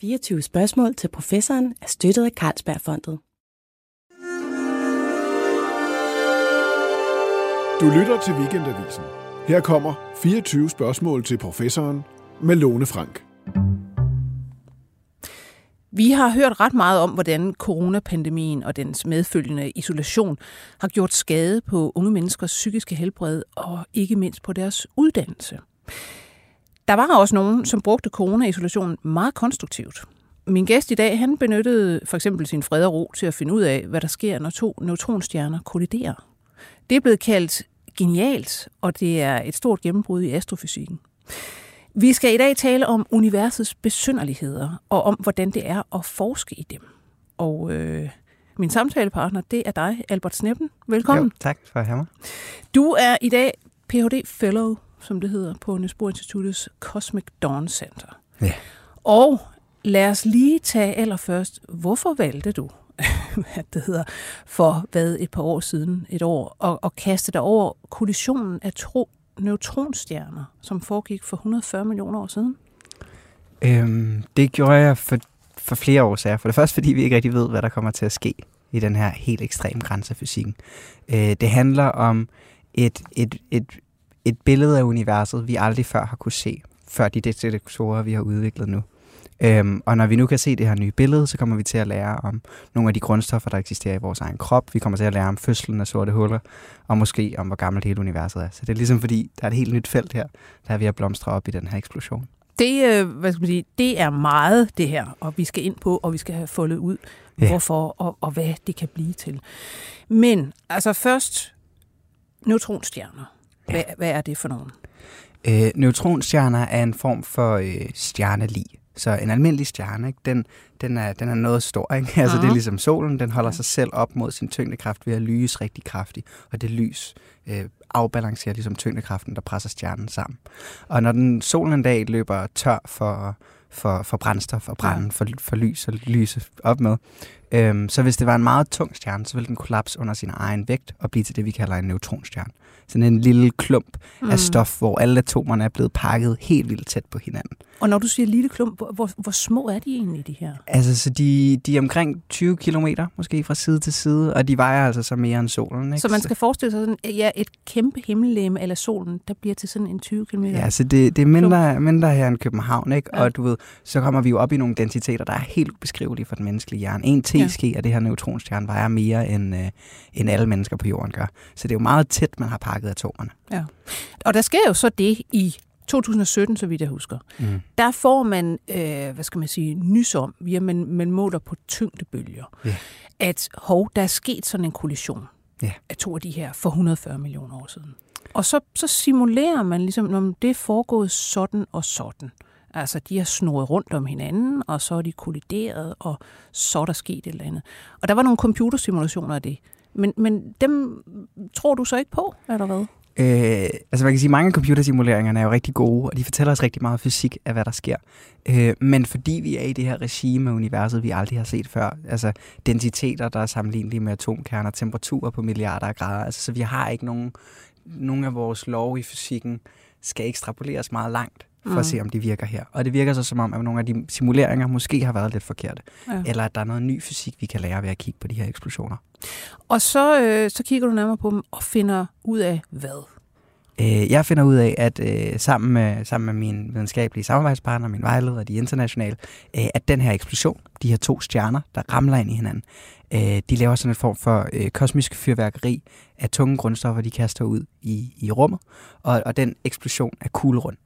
24 spørgsmål til professoren er støttet af Carlsbergfondet. Du lytter til Weekendavisen. Her kommer 24 spørgsmål til professoren med Lone Frank. Vi har hørt ret meget om, hvordan coronapandemien og dens medfølgende isolation har gjort skade på unge menneskers psykiske helbred og ikke mindst på deres uddannelse. Der var også nogen, som brugte corona-isolationen meget konstruktivt. Min gæst i dag, han benyttede for eksempel sin fred og ro til at finde ud af, hvad der sker, når to neutronstjerner kolliderer. Det er blevet kaldt genialt, og det er et stort gennembrud i astrofysikken. Vi skal i dag tale om universets besynderligheder, og om hvordan det er at forske i dem. Og øh, min samtalepartner, det er dig, Albert Sneppen. Velkommen. Jo, tak for at have mig. Du er i dag Ph.D. Fellow, som det hedder, på Niels Bohr Instituttets Cosmic Dawn Center. Ja. Og lad os lige tage allerførst, hvorfor valgte du, hvad det hedder, for hvad et par år siden, et år, og, og kaste dig over kollisionen af to neutronstjerner, som foregik for 140 millioner år siden? Øhm, det gjorde jeg for, for flere årsager. For det første, fordi vi ikke rigtig ved, hvad der kommer til at ske i den her helt ekstrem grænse af fysikken. Øh, det handler om et, et, et, et billede af universet, vi aldrig før har kunne se, før de detektorer, vi har udviklet nu. Øhm, og når vi nu kan se det her nye billede, så kommer vi til at lære om nogle af de grundstoffer, der eksisterer i vores egen krop. Vi kommer til at lære om fødslen af sorte huller, og måske om, hvor gammelt hele universet er. Så det er ligesom fordi, der er et helt nyt felt her, der er ved at blomstre op i den her eksplosion. Det, øh, hvad skal man sige, det er meget, det her, og vi skal ind på, og vi skal have foldet ud, Ja. hvorfor og, og hvad det kan blive til. Men altså først, neutronstjerner. Hvad, hvad er det for nogen? Øh, neutronstjerner er en form for øh, stjernelig. Så en almindelig stjerne, ikke? Den, den, er, den er noget stor. Ikke? Altså, det er ligesom solen, den holder sig selv op mod sin tyngdekraft ved at lyse rigtig kraftigt. Og det lys øh, afbalancerer ligesom tyngdekraften, der presser stjernen sammen. Og når den solen en dag løber tør for, for, for brændstof og brænde, for, for lys og lyse op med, øhm, så hvis det var en meget tung stjerne, så ville den kollapse under sin egen vægt og blive til det, vi kalder en neutronstjerne. Sådan en lille klump mm. af stof, hvor alle atomerne er blevet pakket helt vildt tæt på hinanden. Og når du siger lille klump, hvor, hvor, små er de egentlig, de her? Altså, så de, de er omkring 20 kilometer, måske fra side til side, og de vejer altså så mere end solen. Ikke? Så man skal forestille sig sådan, ja, et kæmpe himmellegeme eller solen, der bliver til sådan en 20 km. Ja, så det, det er mindre, mindre her end København, ikke? Ja. Og du ved, så kommer vi jo op i nogle densiteter, der er helt ubeskrivelige for den menneskelige hjerne. En t-ske af det her neutronstjerne vejer mere, end, øh, end alle mennesker på jorden gør. Så det er jo meget tæt, man har pakket atomerne. Ja. Og der sker jo så det i 2017, så vidt jeg husker. Mm. Der får man, øh, hvad skal man sige, nys om, via man, man måler på tyngdebølger, Ja. at hov, der er sket sådan en kollision Ja. af to af de her for 140 millioner år siden. Og så, så simulerer man ligesom, om det er foregået sådan og sådan. Altså, de har snurret rundt om hinanden, og så er de kollideret, og så er der sket et eller andet. Og der var nogle computersimulationer af det. Men, men dem tror du så ikke på, eller hvad? Øh, altså man kan sige, at mange af computersimuleringerne er jo rigtig gode, og de fortæller os rigtig meget fysik af, hvad der sker. Øh, men fordi vi er i det her regime af universet, vi aldrig har set før, altså densiteter, der er sammenlignelige med atomkerner, temperaturer på milliarder af grader, altså, så vi har ikke nogen, nogen af vores love i fysikken skal ekstrapoleres meget langt for mm. at se, om de virker her. Og det virker så som om, at nogle af de simuleringer måske har været lidt forkerte. Ja. Eller at der er noget ny fysik, vi kan lære ved at kigge på de her eksplosioner. Og så, øh, så kigger du nærmere på dem og finder ud af hvad? Øh, jeg finder ud af, at øh, sammen, med, sammen med min videnskabelige samarbejdspartner, min vejleder, de internationale, øh, at den her eksplosion, de her to stjerner, der ramler ind i hinanden, øh, de laver sådan en form for øh, kosmisk fyrværkeri af tunge grundstoffer, de kaster ud i, i rummet, og, og den eksplosion er kuglerund.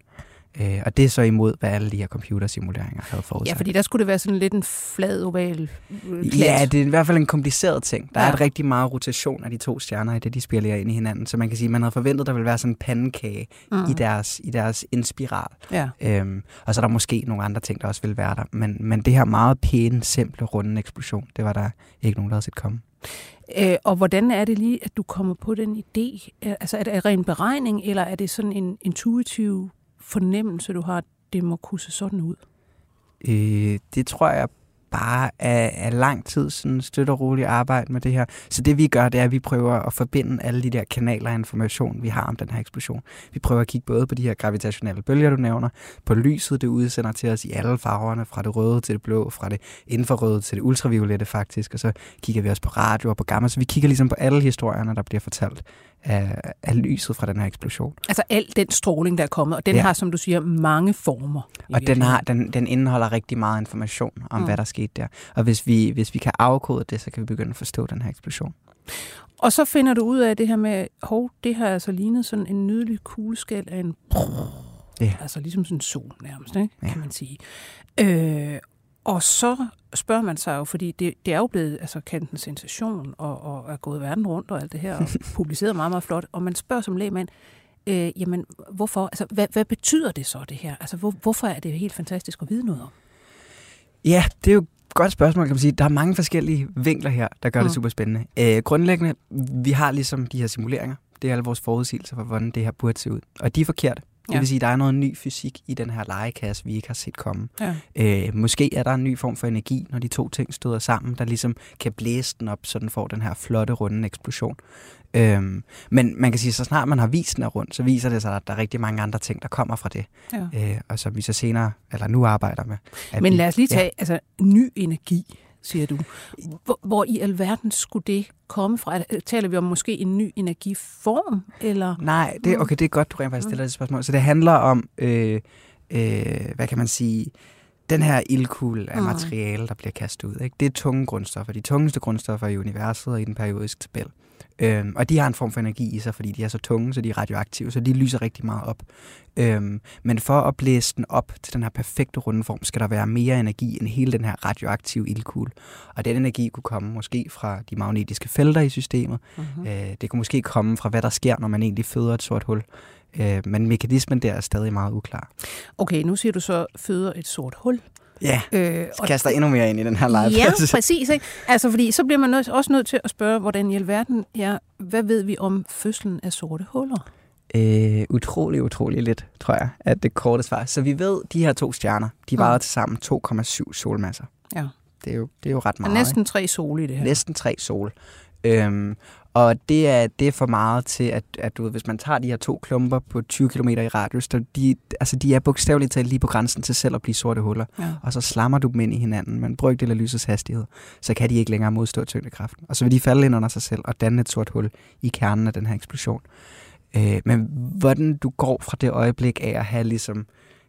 Øh, og det er så imod, hvad alle de her computersimuleringer havde forudsat. Ja, fordi der skulle det være sådan lidt en flad oval øh, plet. Ja, det er i hvert fald en kompliceret ting. Der Ja. er et rigtig meget rotation af de to stjerner i det, de spiller ind i hinanden. Så man kan sige, at man havde forventet, at der ville være sådan en pandekage mm. i, deres, i deres indspiral. Ja. Øhm, og så er der måske nogle andre ting, der også vil være der. Men, men det her meget pæne, simple, runde eksplosion, det var der ikke nogen, der havde set komme. Øh, og hvordan er det lige, at du kommer på den idé? Altså, er det ren beregning, eller er det sådan en intuitiv fornemmelse, du har, at det må kunne se sådan ud? Øh, det tror jeg bare er, er lang tid sådan støt og roligt arbejde med det her. Så det vi gør, det er, at vi prøver at forbinde alle de der kanaler af information, vi har om den her eksplosion. Vi prøver at kigge både på de her gravitationelle bølger, du nævner, på lyset, det udsender til os i alle farverne, fra det røde til det blå, fra det infrarøde til det ultraviolette faktisk, og så kigger vi også på radio og på gamma, så vi kigger ligesom på alle historierne, der bliver fortalt af, af lyset fra den her eksplosion. Altså al den stråling, der er kommet, og den ja. har, som du siger, mange former. Og den, har, den, den indeholder rigtig meget information om, mm. hvad der skete der. Og hvis vi, hvis vi kan afkode det, så kan vi begynde at forstå den her eksplosion. Og så finder du ud af det her med, hov, det har altså lignet sådan en nydelig kugleskal af en... Ja. Altså ligesom sådan en sol nærmest, ikke? Ja. kan man sige. Øh, og så spørger man sig jo, fordi det, det er jo blevet altså, kendt en sensation og, og er gået verden rundt og alt det her, og publiceret meget, meget flot. Og man spørger som lægmand, øh, jamen hvorfor, altså hvad, hvad betyder det så det her? Altså hvor, hvorfor er det helt fantastisk at vide noget om? Ja, det er jo et godt spørgsmål, kan man sige. Der er mange forskellige vinkler her, der gør mm. det super spændende. Øh, grundlæggende, vi har ligesom de her simuleringer. Det er alle vores forudsigelser for, hvordan det her burde se ud. Og de er forkerte. Det ja. vil sige, at der er noget ny fysik i den her legekasse, vi ikke har set komme. Ja. Øh, måske er der en ny form for energi, når de to ting støder sammen, der ligesom kan blæse den op, så den får den her flotte, runde eksplosion. Øhm, men man kan sige, at så snart man har vist den rundt, så viser det sig, at der er rigtig mange andre ting, der kommer fra det. Ja. Øh, og som vi så senere, eller nu arbejder med. Men lad os lige tage ja. altså, ny energi siger du. Hvor, hvor i alverden skulle det komme fra? Taler vi om måske en ny energiform? Eller? Nej, det, okay, det er godt, du rent faktisk stiller det spørgsmål. Så det handler om, øh, øh, hvad kan man sige, den her ildkugle af materiale, der bliver kastet ud. Ikke? Det er tunge grundstoffer. De tungeste grundstoffer i universet og i den periodiske tabel. Øhm, og de har en form for energi i sig, fordi de er så tunge, så de er radioaktive, så de lyser rigtig meget op. Øhm, men for at blæse den op til den her perfekte runde form, skal der være mere energi end hele den her radioaktive ildkugle. Og den energi kunne komme måske fra de magnetiske felter i systemet. Mm-hmm. Øh, det kunne måske komme fra, hvad der sker, når man egentlig føder et sort hul. Øh, men mekanismen der er stadig meget uklar. Okay, nu siger du så, føder et sort hul. Ja, øh, og kaster endnu mere ind i den her legeplads. Ja, præcis. Ikke? Altså, fordi så bliver man også nødt til at spørge, hvordan i alverden, ja, hvad ved vi om fødslen af sorte huller? Øh, utrolig, utrolig lidt, tror jeg, at det korte svar. Så vi ved, de her to stjerner, de vejer mm. til sammen 2,7 solmasser. Ja. Det er, jo, det er jo ret meget. næsten tre sol i det her. Næsten tre sol. Øhm, og det er, det er for meget til, at, at du ved, hvis man tager de her to klumper på 20 km i radius, der, de, altså de er bogstaveligt talt lige på grænsen til selv at blive sorte huller. Ja. Og så slammer du dem ind i hinanden med en brygdel af lysets hastighed, så kan de ikke længere modstå tyngdekraften. Og så vil de falde ind under sig selv og danne et sort hul i kernen af den her eksplosion. Øh, men hvordan du går fra det øjeblik af at have ligesom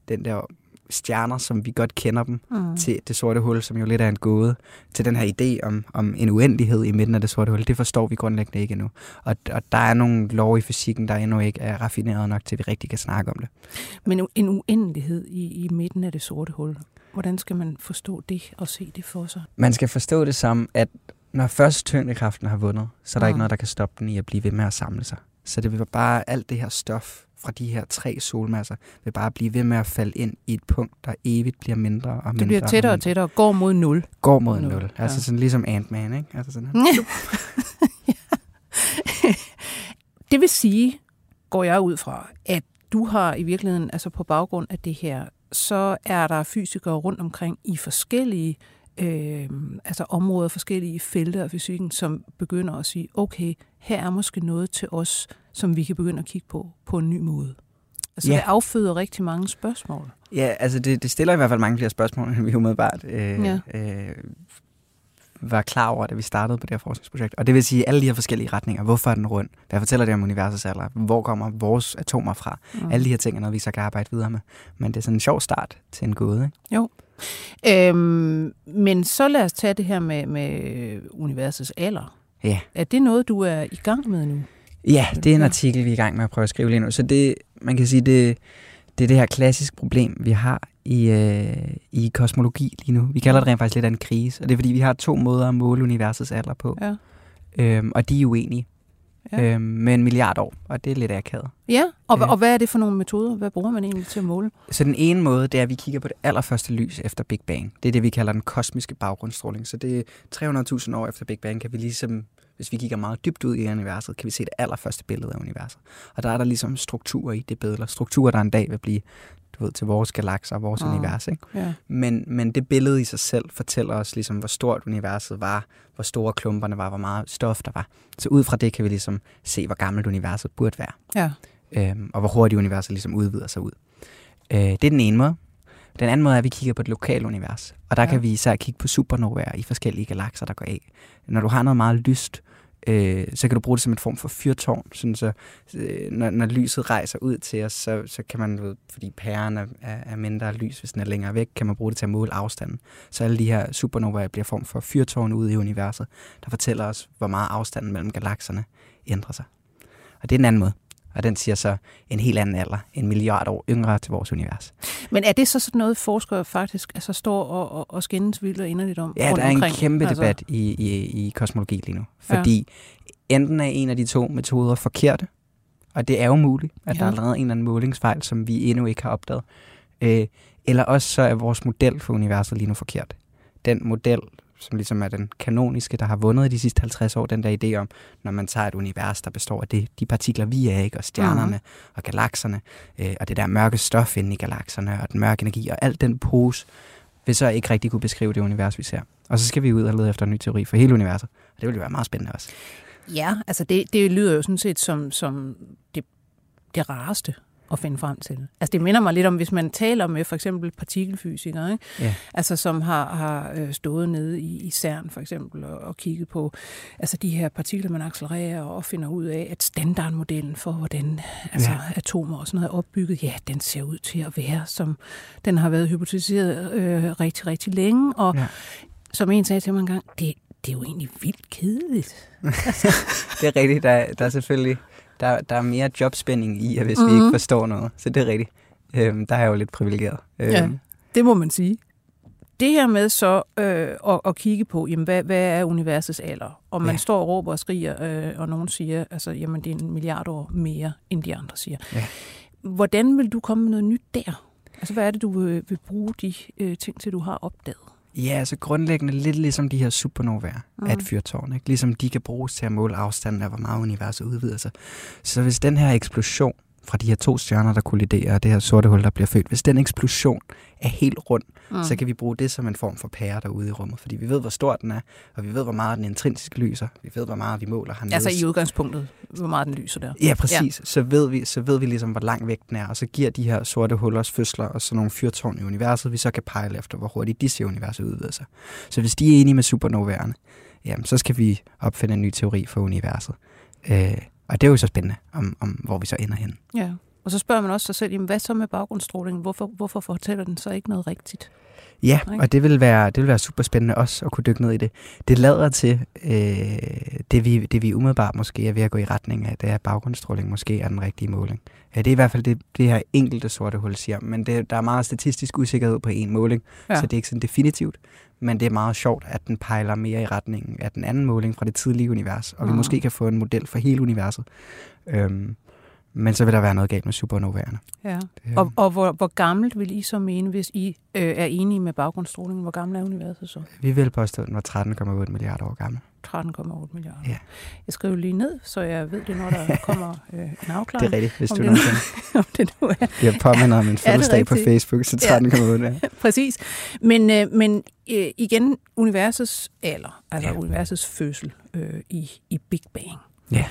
den der stjerner, som vi godt kender dem, mm. til det sorte hul, som jo lidt er en gåde, til den her idé om, om en uendelighed i midten af det sorte hul, det forstår vi grundlæggende ikke endnu. Og, og der er nogle lov i fysikken, der endnu ikke er raffineret nok til, vi rigtig kan snakke om det. Men en uendelighed i, i midten af det sorte hul, hvordan skal man forstå det og se det for sig? Man skal forstå det som, at når først tyngdekraften har vundet, så er der mm. ikke noget, der kan stoppe den i at blive ved med at samle sig. Så det vil bare alt det her stof, fra de her tre solmasser vil bare blive ved med at falde ind i et punkt, der evigt bliver mindre og mindre. Det bliver tættere og, og tættere, går mod nul. Går mod nul. nul. Altså sådan ligesom Ant-Man, ikke? Altså sådan her. det vil sige, går jeg ud fra, at du har i virkeligheden, altså på baggrund af det her, så er der fysikere rundt omkring i forskellige øh, altså områder, forskellige felter af fysikken, som begynder at sige, okay, her er måske noget til os, som vi kan begynde at kigge på på en ny måde. Altså ja. det afføder rigtig mange spørgsmål. Ja, altså det, det stiller i hvert fald mange flere spørgsmål, end vi umiddelbart øh, ja. øh, var klar over, da vi startede på det her forskningsprojekt. Og det vil sige alle de her forskellige retninger. Hvorfor er den rund? Hvad fortæller det om universets alder? Hvor kommer vores atomer fra? Mm. Alle de her ting er noget, vi så kan arbejde videre med. Men det er sådan en sjov start til en gåde. Ikke? Jo. Øhm, men så lad os tage det her med, med universets alder. Ja. Er det noget, du er i gang med nu? Ja, det er en artikel, vi er i gang med at prøve at skrive lige nu. Så det, man kan sige, det, det er det her klassiske problem, vi har i, øh, i kosmologi lige nu. Vi kalder det rent faktisk lidt af en krise, og det er fordi, vi har to måder at måle universets alder på. Ja. Øhm, og de er uenige ja. øhm, med en milliard år, og det er lidt akavet. Ja, og, øh. og hvad er det for nogle metoder? Hvad bruger man egentlig til at måle? Så den ene måde, det er, at vi kigger på det allerførste lys efter Big Bang. Det er det, vi kalder den kosmiske baggrundsstråling. Så det er 300.000 år efter Big Bang, kan vi ligesom hvis vi kigger meget dybt ud i universet, kan vi se det allerførste billede af universet. Og der er der ligesom strukturer i det billede. Strukturer, der en dag vil blive du ved, til vores galakser og vores Ah, univers. Ikke? Ja. Men, men det billede i sig selv fortæller os, ligesom, hvor stort universet var, hvor store klumperne var, hvor meget stof der var. Så ud fra det kan vi ligesom se, hvor gammelt universet burde være, ja. øhm, og hvor hurtigt universet ligesom udvider sig ud. Øh, det er den ene måde. Den anden måde er, at vi kigger på et lokalt univers. Og der Ja. kan vi især kigge på supernovaer i forskellige galakser, der går af. Når du har noget meget lyst, øh, så kan du bruge det som en form for fyrtårn. Sådan så, øh, når, når lyset rejser ud til os, så, så kan man, ved, fordi pæren er, er er mindre lys, hvis den er længere væk, kan man bruge det til at måle afstanden. Så alle de her supernovaer bliver form for fyrtårn ude i universet, der fortæller os, hvor meget afstanden mellem galakserne ændrer sig. Og det er en anden måde. Og den siger så en helt anden alder, en milliard år yngre til vores univers. Men er det så sådan noget, forskere faktisk altså, står og, og, og skændes vildt og inderligt om? Ja, der er en omkring? kæmpe Altså, debat i, i, i kosmologi lige nu. Fordi ja. enten er en af de to metoder forkerte, og det er jo muligt, at Ja. der er lavet en eller anden målingsfejl, som vi endnu ikke har opdaget. Øh, eller også så er vores model for universet lige nu forkert. Den model, som ligesom er den kanoniske, der har vundet i de sidste 50 år, den der idé om, når man tager et univers, der består af det, de partikler, vi er, ikke? og stjernerne mm. og galakserne, øh, og det der mørke stof inde i galakserne, og den mørke energi, og alt den pose, vil så ikke rigtig kunne beskrive det univers, vi ser. Og så skal vi ud og lede efter en ny teori for hele universet. Og det vil jo være meget spændende også. Ja, altså det, det lyder jo sådan set som, som det, det rareste at finde frem til. Altså det minder mig lidt om, hvis man taler med for eksempel partikelfysikere, ikke? Ja. Altså som har, har øh, stået nede i, i CERN for eksempel og, og kigget på altså de her partikler, man accelererer og finder ud af, at standardmodellen for, hvordan altså, Ja. atomer og sådan noget er opbygget, ja, den ser ud til at være, som den har været hypotetiseret øh, rigtig, rigtig længe. Og Ja. som en sagde til mig engang, det, det er jo egentlig vildt kedeligt. Det er rigtigt. Der, der er selvfølgelig der, der er mere jobspænding i, hvis mm-hmm. vi Mhm. ikke forstår noget. Så det er rigtigt. Øhm, der er jeg jo lidt privilegeret. Øhm, Ja. Det må man sige. Det her med så øh, at, at kigge på, jamen, hvad, hvad er universets alder? Og man ja. Ja. står og råber og skriger, øh, og nogen siger, altså, jamen, det er en milliard år mere, end de andre siger. Ja. Hvordan vil du komme med noget nyt der? Altså, hvad er det, du vil, vil bruge de øh, ting til, du har opdaget? Ja, altså grundlæggende lidt ligesom de her supernovaer mm. af et fyrtårn. Ikke? Ligesom de kan bruges til at måle afstanden af, hvor meget universet udvider sig. Så hvis den her eksplosion fra de her to stjerner, der kolliderer, og det her sorte hul, der bliver født, hvis den eksplosion er helt rund, mm. så kan vi bruge det som en form for pære derude i rummet. Fordi vi ved, hvor stor den er, og vi ved, hvor meget den intrinsisk lyser. Vi ved, hvor meget vi måler hernede. Altså i udgangspunktet, hvor meget den lyser der. Ja, præcis. Ja. Så, ved vi, så ved vi ligesom, hvor lang væk den er, og så giver de her sorte hullers fødsler og sådan nogle fyrtårn i universet, vi så kan pejle efter, hvor hurtigt de ser universet udvider sig. Så hvis de er enige med supernovaerne, jamen, så skal vi opfinde en ny teori for universet. Øh, og det er jo så spændende, om, om hvor vi så ender hen. Ja. Og så spørger man også sig selv, jamen, hvad så med baggrundsstrålingen? Hvorfor, hvorfor fortæller den så ikke noget rigtigt? Ja, Ikke? og det vil være, det vil være super spændende også at kunne dykke ned i det. Det lader til, øh, det, vi, det vi umiddelbart måske er ved at gå i retning af, det er at baggrundsstråling måske er den rigtige måling. Ja, det er i hvert fald det, det her enkelte sorte hul siger, men det, der er meget statistisk usikkerhed på en måling, Ja. så det er ikke sådan definitivt. Men det er meget sjovt, at den pejler mere i retningen af den anden måling fra det tidlige univers, og vi måske kan få en model for hele universet. Øhm, men så vil der være noget galt med supernovaerne. Ja. Det, Og, og hvor, hvor gammelt vil I så mene, hvis I øh, er enige med baggrundsstrålingen? Hvor gammel er universet så? vi vil påstå, at den var 13,8 milliarder år gammel. 13,8 milliarder. Ja. Jeg skriver lige ned, så jeg ved det, når der kommer øh, en Det afklaring. er rigtigt, hvis Om du det- nogensinde om det nu er. bliver påmindet om min fødselsdag på? Facebook, så Ja. 13,8. Ja. Præcis. Men, øh, men øh, igen, universets alder, altså. Ja. universets fødsel øh, i, i Big Bang. Ja.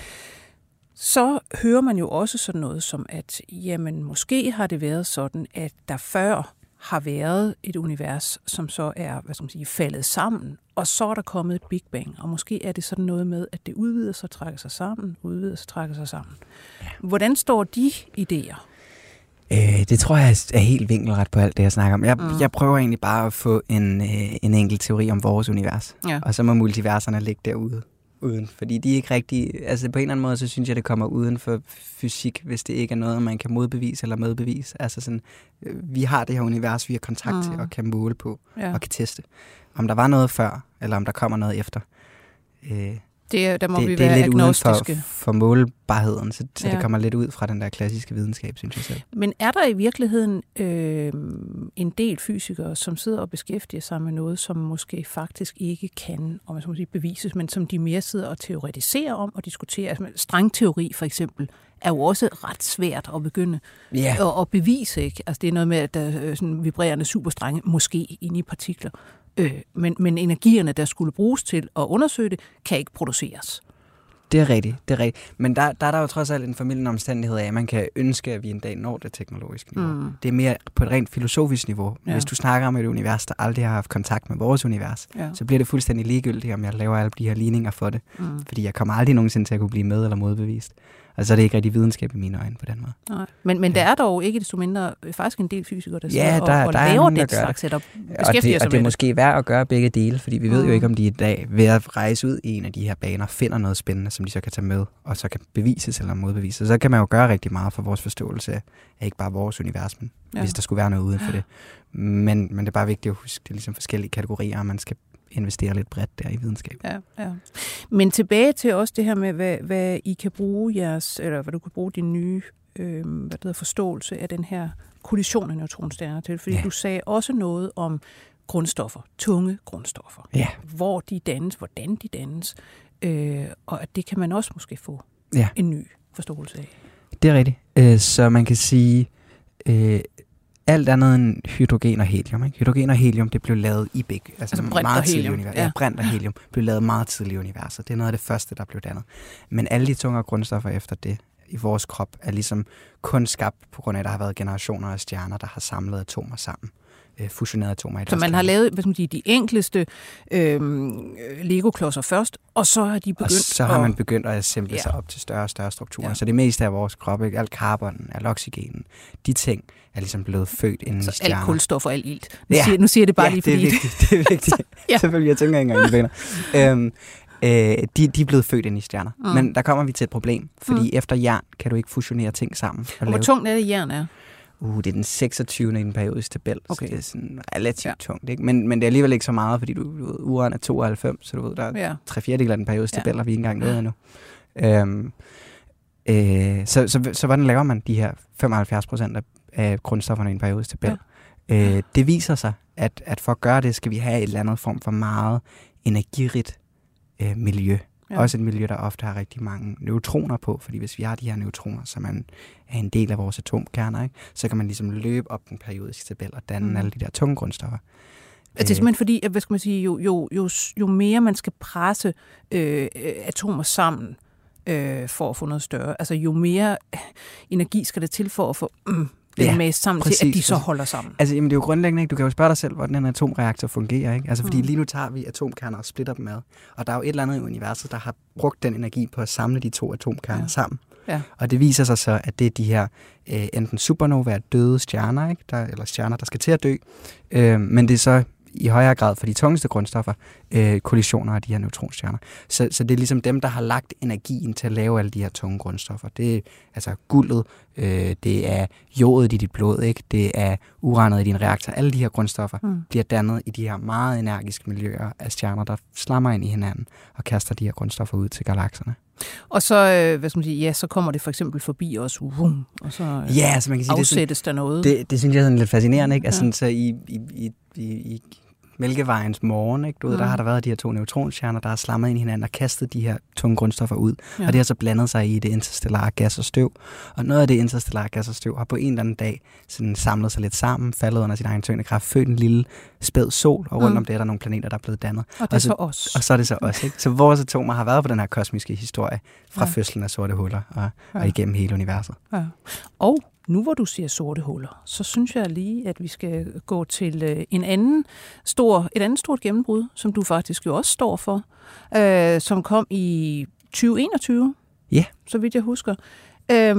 Så hører man jo også sådan noget som, at jamen, måske har det været sådan, at der før har været et univers, som så er hvad skal man sige, faldet sammen, og så er der kommet et Big Bang. Og måske er det sådan noget med, at det udvider sig, trækker sig sammen, udvider sig, trækker sig sammen. Ja. Hvordan står de idéer? Øh, det tror jeg er helt vinkelret på alt det, jeg snakker om. Jeg, Mm. mm. jeg prøver egentlig bare at få en, øh, en enkelt teori om vores univers. Ja. Og så må multiverserne ligge derude. Uden, fordi de er ikke rigtig... Altså på en eller anden måde, så synes jeg, det kommer uden for fysik, hvis det ikke er noget, man kan modbevise eller medbevise. Altså sådan, øh, vi har det her univers, vi har kontakt mm. Mm. til og kan måle på Ja. og kan teste. Om der var noget før, eller om der kommer noget efter. Øh, Det, der må det, vi det være er lidt uden agnostiske. for, for målbarheden, så, så Ja. det kommer lidt ud fra den der klassiske videnskab, synes jeg selv. Men er der i virkeligheden øh, en del fysikere, som sidder og beskæftiger sig med noget, som måske faktisk ikke kan om man så må sige, bevises, men som de mere sidder og teoretiserer om og diskuterer? Altså, strengteori for eksempel er jo også ret svært at begynde Ja, at, at bevise. Ikke? Altså, det er noget med, at der er sådan vibrerende superstrenge, måske inde i partikler. Øh, men, men energierne, der skulle bruges til at undersøge det, kan ikke produceres. det er rigtigt, det er rigtigt. Men der, der er der jo trods alt en formidlende omstændighed af, at man kan ønske, at vi en dag når det teknologiske niveau. Mm. Det er mere på et rent filosofisk niveau. Ja. Hvis du snakker om et univers, der aldrig har haft kontakt med vores univers, Ja. så bliver det fuldstændig ligegyldigt, om jeg laver alle de her ligninger for det. Mm. Fordi jeg kommer aldrig nogensinde til at kunne blive med eller modbevist. Og så er det ikke rigtig videnskab i mine øjne på den måde. Nej. Men, men der er dog ikke desto mindre øh, faktisk en del fysikere, der Ja, og, der- og der er laver nogen, der den slags setup. Og det, sig og det er måske værd at gøre begge dele, fordi vi ved Mm. jo ikke, om de i dag ved at rejse ud i en af de her baner finder noget spændende, som de så kan tage med, og så kan bevises eller modbevises. Så kan man jo gøre rigtig meget for vores forståelse af ikke bare vores univers, men Ja. ja. hvis der skulle være noget uden for det. Men, men det er bare vigtigt at huske, det er ligesom forskellige kategorier, og man skal investere lidt bredt der i videnskab. Ja, ja. Men tilbage til også det her med, hvad, hvad I kan bruge jeres, eller hvad du kan bruge din nye øh, hvad det hedder, forståelse af den her kollision af neutronstjerner til. Fordi ja. Du sagde også noget om grundstoffer, tunge grundstoffer. Ja. Hvor de dannes, hvordan de dannes, øh, og at det kan man også måske få Ja. en ny forståelse af. Det er rigtigt. Øh, Så man kan sige, øh, alt andet end hydrogen og helium. Ikke? Hydrogen og helium, det blev lavet i Big. Altså, Altså meget tidligt i universet. ja. Ja, brint og helium blev lavet meget tidligt i universet. Det er noget af det første, der blev dannet. Men alle de tungere grundstoffer efter det i vores krop er ligesom kun skabt på grund af, at der har været generationer af stjerner, der har samlet atomer sammen. Øh, fusioneret atomer i Så man har lavet hvad skal man sige, de enkleste øh, Lego-klodser først, og så har de Og begyndt så har at... man begyndt at assemble Ja. sig op til større og større strukturer. Ja. Så det meste af vores krop, ikke? alt carbon, alt oxygen, de ting er ligesom blevet født inden i Så alt stjerner. kulstof og alt ilt. Nu, Ja. siger, nu siger jeg det bare ja, lige, det er vigtigt. Det er vigtigt. Ja. ja. Selvfølgelig, jeg tænker ikke engang i baner. øhm, øh, de, de er blevet født ind i stjerner. Mm. Men der kommer vi til et problem, fordi Mm. efter jern kan du ikke fusionere ting sammen. Og Og hvor lave, tungt er det jern er? Uh, det er den 26. i den periodiske tabel, Okay. så det er sådan relativt Ja. tungt. Ikke? Men, men det er alligevel ikke så meget, fordi du, du ved, uran er 92, så du ved, der er Ja. tre fjerdedel af den periodiske Ja. tabel, har vi ikke engang nået endnu. Øhm, øh, så, så, så hvordan laver man de her 75 procent af, af grundstofferne i en periodisk tabel? Ja. Øh, det viser sig, at, at for at gøre det, skal vi have et eller andet form for meget energirigt øh, miljø. Ja. Også et miljø, der ofte har rigtig mange neutroner på, fordi hvis vi har de her neutroner, som er en, er en del af vores atomkerner, ikke, så kan man ligesom løbe op den periodiske tabel og danne Mm. alle de der tunge grundstoffer. Altså, det er simpelthen fordi, at, hvad skal man sige, jo, jo, jo, jo mere man skal presse øh, øh, atomer sammen øh, for at få noget større, altså jo mere energi skal der til for at få mm, den Ja, med sammen til, at præcis, de så præcis. holder sammen. Altså, jamen, det er jo grundlæggende, ikke? Du kan jo spørge dig selv, hvordan en atomreaktor fungerer, ikke? Altså, fordi Mm. lige nu tager vi atomkerner og splitter dem ad. Og der er jo et eller andet i universet, der har brugt den energi på at samle de to atomkerner ja. sammen. Ja. Og det viser sig så, at det er de her øh, enten supernovaer, døde stjerner, ikke? Der, eller stjerner, der skal til at dø. Øh, men det er så i højere grad for de tungeste grundstoffer, øh, kollisioner af de her neutronstjerner. Så, så det er ligesom dem, der har lagt energien til at lave alle de her tunge grundstoffer. Det er altså guldet, øh, det er jodet i dit blod, ikke? det er uranet i din reaktor. Alle de her grundstoffer Mm. bliver dannet i de her meget energiske miljøer af stjerner, der slammer ind i hinanden og kaster de her grundstoffer ud til galakserne. Og så, øh, hvad skal man sige, ja, så kommer det for eksempel forbi os, vum, og så øh, Ja, altså man kan sige, det er sådan, afsættes der noget. Det, det synes jeg er sådan lidt fascinerende, ikke? Altså, Ja. så i, i, i, i Mælkevejens morgen, ikke? Du ved, Mm. der har der været de her to neutronstjerner, der har slammet ind i hinanden og kastet de her tunge grundstoffer ud. Ja. Og det har så blandet sig i det interstellare gas og støv. Og noget af det interstellare gas og støv har på en eller anden dag sådan samlet sig lidt sammen, faldet under sin egen tyngdekraft, født en lille spæd sol, og rundt Mm. om det er der nogle planeter, der er blevet dannet. og det er og så- så os. Og så er det så også, ikke? Så vores atomer har været på den her kosmiske historie fra Ja. fødslen af sorte huller og, ja. og igennem hele universet. Ja. Og nu hvor du siger sorte huller, så synes jeg lige, at vi skal gå til øh, en anden stor, et andet stort gennembrud, som du faktisk jo også står for, øh, som kom i 2021, Ja. så vidt jeg husker, øh,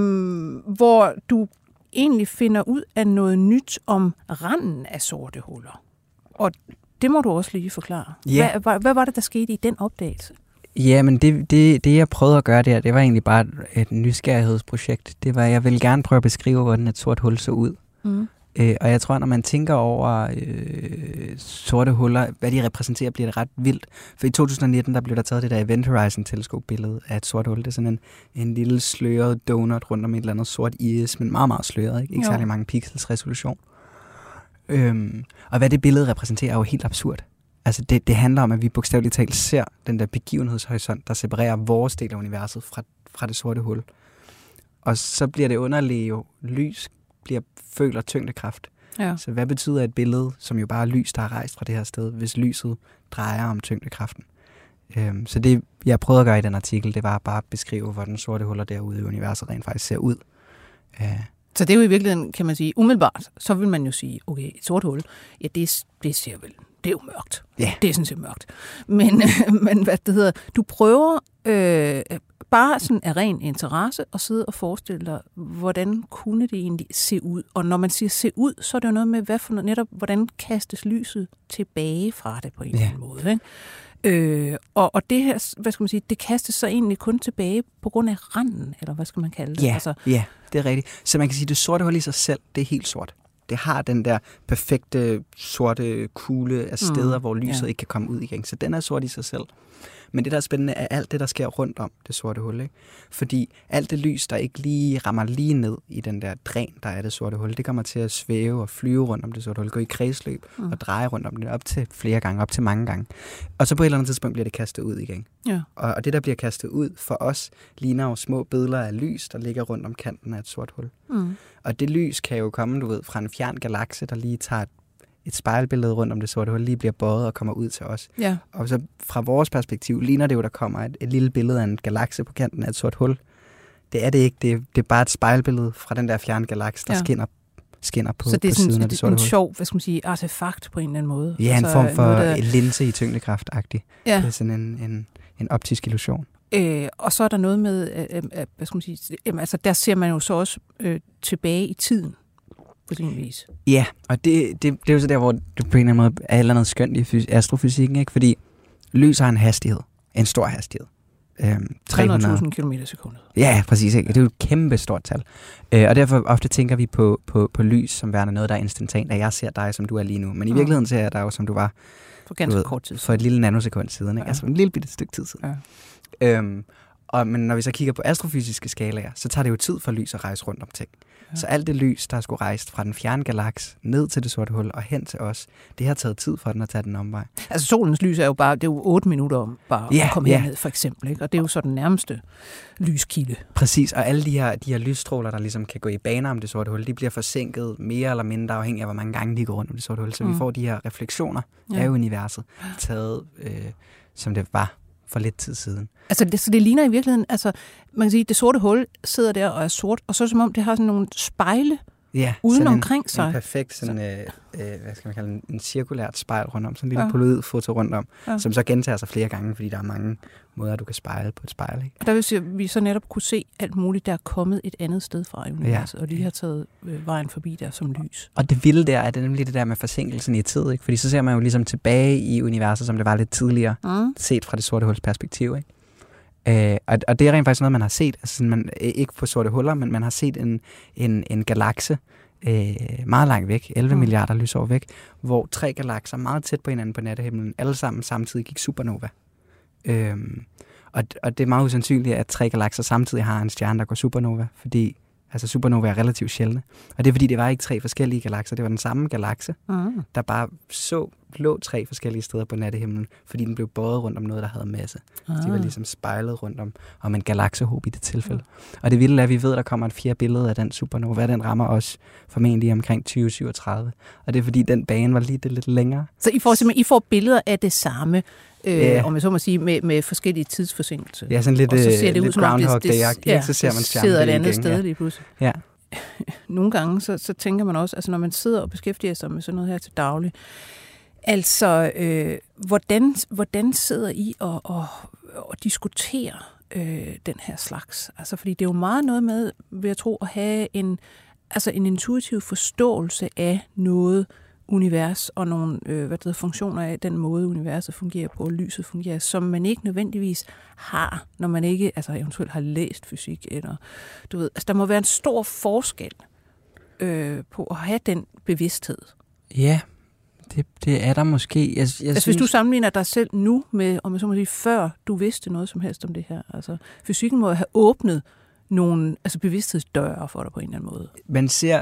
hvor du egentlig finder ud af noget nyt om randen af sorte huller. Og det må du også lige forklare. Ja. Hvad, hvad, hvad var det, der skete i den opdagelse? Ja, men det, det, det jeg prøvede at gøre der, det var egentlig bare et, et nysgerrighedsprojekt. Det var, jeg ville gerne prøve at beskrive, hvordan et sort hul så ud. Mm. Øh, og jeg tror, når man tænker over øh, sorte huller, hvad de repræsenterer, bliver det ret vildt. For i 2019, der blev der taget det der Event Horizon teleskopbillede af et sort hul. Det er sådan en, en lille sløret donut rundt om et eller andet sort is, men meget, meget sløret. Ikke, ikke særlig mange pixels resolution. Øhm, og hvad det billede repræsenterer, er jo helt absurd. Altså det, det handler om, at vi bogstaveligt talt ser den der begivenhedshorisont, der separerer vores del af universet fra, fra det sorte hul. Og så bliver det underlige jo, lys bliver føler tyngdekraft. Ja. Så hvad betyder et billede, som jo bare er lys, der er rejst fra det her sted, hvis lyset drejer om tyngdekraften? Øhm, så det, jeg prøvede at gøre i den artikel, det var bare at beskrive, hvordan sorte huller derude i universet rent faktisk ser ud. Øh. Så det er jo i virkeligheden, kan man sige, umiddelbart, så vil man jo sige, okay, et sort hul, ja, det, det ser vel det er jo mørkt. Ja. Det er sådan set mørkt. Men, men hvad det hedder, du prøver øh, bare sådan af ren interesse at sidde og forestille dig, hvordan kunne det egentlig se ud? Og når man siger se ud, så er det jo noget med, hvad for noget, netop, hvordan kastes lyset tilbage fra det på en ja. eller anden måde. Ikke? Øh, og, og det her, hvad skal man sige, det kastes så egentlig kun tilbage på grund af randen, eller hvad skal man kalde det? Ja, altså, ja det er rigtigt. Så man kan sige, at det sorte hul i sig selv, det er helt sort. Det har den der perfekte sorte kugle af steder, mm, hvor lyset ja. ikke kan komme ud igen. Så den er sort i sig selv. Men det, der er spændende, er alt det, der sker rundt om det sorte hul. Ikke? Fordi alt det lys, der ikke lige rammer lige ned i den der dræn, der er det sorte hul, det kommer til at svæve og flyve rundt om det sorte hul, gå i kredsløb mm. og dreje rundt om det op til flere gange, op til mange gange. Og så på et eller andet tidspunkt bliver det kastet ud igen. Ja. Og, og det, der bliver kastet ud for os, ligner jo små billeder af lys, der ligger rundt om kanten af et sort hul. Mm. Og det lys kan jo komme, du ved, fra en fjern galakse, der lige tager et et spejlbillede rundt om det sorte hul lige bliver bøjet og kommer ud til os. Ja. Og så fra vores perspektiv ligner det jo, der kommer et, et lille billede af en galakse på kanten af et sort hul. Det er det ikke. Det er, det er bare et spejlbillede fra den der fjerne galakse, der ja. skinner skinner på, Så det er på siden af det sorte hul. En sjov, hvad skal man sige, artefakt på en eller anden måde. Ja, en altså, form for noget, der... linse i tyngdekraft-agtig. Ja. Det er sådan en, en, en optisk illusion. Øh, og så er der noget med, øh, øh, hvad skal man sige, øh, altså der ser man jo så også øh, tilbage i tiden på sin vis. Ja, og det, det, det er jo så der, hvor det på en eller anden måde er et eller andet skønt i astrofysikken, ikke? fordi lys har en hastighed, en stor hastighed. Øhm, 300.000 km sekundet. Ja, præcis. Ikke? Det er jo et kæmpe stort tal. Øh, og derfor ofte tænker vi på, på, på lys som værende noget, der er instantant, at jeg ser dig, som du er lige nu. Men i mm. virkeligheden ser jeg dig jo, som du var for ganske ved, kort tid siden. For et lille nanosekund siden. Ikke? Ja. Altså en lille bitte stykke tid siden. Ja. Øhm, og, men når vi så kigger på astrofysiske skalaer, så tager det jo tid for lys at rejse rundt om ting. Ja. Så alt det lys, der skulle rejse fra den fjerne galaks ned til det sorte hul og hen til os, det har taget tid for den at tage den omvej. Altså solens lys er jo bare, det er jo 8 minutter om bare ja, at komme ja. herned, for eksempel. Ikke? Og det er jo så den nærmeste lyskilde. Præcis, og alle de her, de her lysstråler, der ligesom kan gå i baner om det sorte hul, de bliver forsinket mere eller mindre afhængig af, hvor mange gange de går rundt om det sorte hul. Så mm. vi får de her refleksioner ja. af universet taget, øh, som det var for lidt tid siden. Altså, det, så det ligner i virkeligheden, altså, man kan sige, det sorte hul sidder der og er sort, og så er det som om, det har sådan nogle spejle ja, uden omkring sig. En perfekt sådan, øh, øh, hvad skal man kalde en, en cirkulært spejl rundt om, sådan en lille ja. poloid-foto rundt om, ja. som så gentager sig flere gange, fordi der er mange måder, du kan spejle på et spejl. Ikke? Og der vil sige, at vi så netop kunne se alt muligt, der er kommet et andet sted fra universet, ja. og de har taget øh, vejen forbi der som lys. Og det vilde der er det nemlig det der med forsinkelsen i tid, ikke? fordi så ser man jo ligesom tilbage i universet, som det var lidt tidligere, mm. set fra det sorte huls perspektiv. Ikke? Øh, og, og det er rent faktisk noget, man har set, altså man, ikke på sorte huller, men man har set en, en, en galakse øh, meget langt væk, 11 mm. milliarder lysår væk, hvor tre galakser meget tæt på hinanden på nattehimlen, alle sammen samtidig gik supernova. Øh, og, og det er meget usandsynligt, at tre galakser samtidig har en stjerne, der går supernova, fordi Altså supernova er relativt sjældne. Og det er fordi, det var ikke tre forskellige galakser. Det var den samme galakse, mm. der bare så lå tre forskellige steder på nattehimlen, fordi den blev båret rundt om noget, der havde masse. Mm. de var ligesom spejlet rundt om, om en galaksehob i det tilfælde. Mm. Og det vilde er, at vi ved, at der kommer et fjerde billede af den supernova. Den rammer os formentlig omkring 2037. Og det er fordi, den bane var lige det lidt længere. Så I får simpelthen I får billeder af det samme, øh, ja. om jeg så må sige, med, med forskellige tidsforsinkelser. Ja, sådan lidt, og så ser det øh, ud, som om det, det, ja, så ser man sidder et andet igen, sted ja. lige pludselig. Ja. Nogle gange, så, så tænker man også, altså når man sidder og beskæftiger sig med sådan noget her til daglig, altså øh, hvordan, hvordan sidder I og, og, og diskuterer øh, den her slags? Altså fordi det er jo meget noget med, vil jeg tro, at have en, altså en intuitiv forståelse af noget, univers og nogle øh, hvad det hedder, funktioner af den måde, universet fungerer på, og lyset fungerer, som man ikke nødvendigvis har, når man ikke altså eventuelt har læst fysik. Eller, du ved, altså, der må være en stor forskel øh, på at have den bevidsthed? Ja, det, det er der måske. Jeg, jeg altså synes, hvis du sammenligner dig selv nu med, om jeg så må sige, før du vidste noget som helst om det her. Altså fysikken må have åbnet nogle altså bevidsthedsdøre for dig på en eller anden måde. Man ser,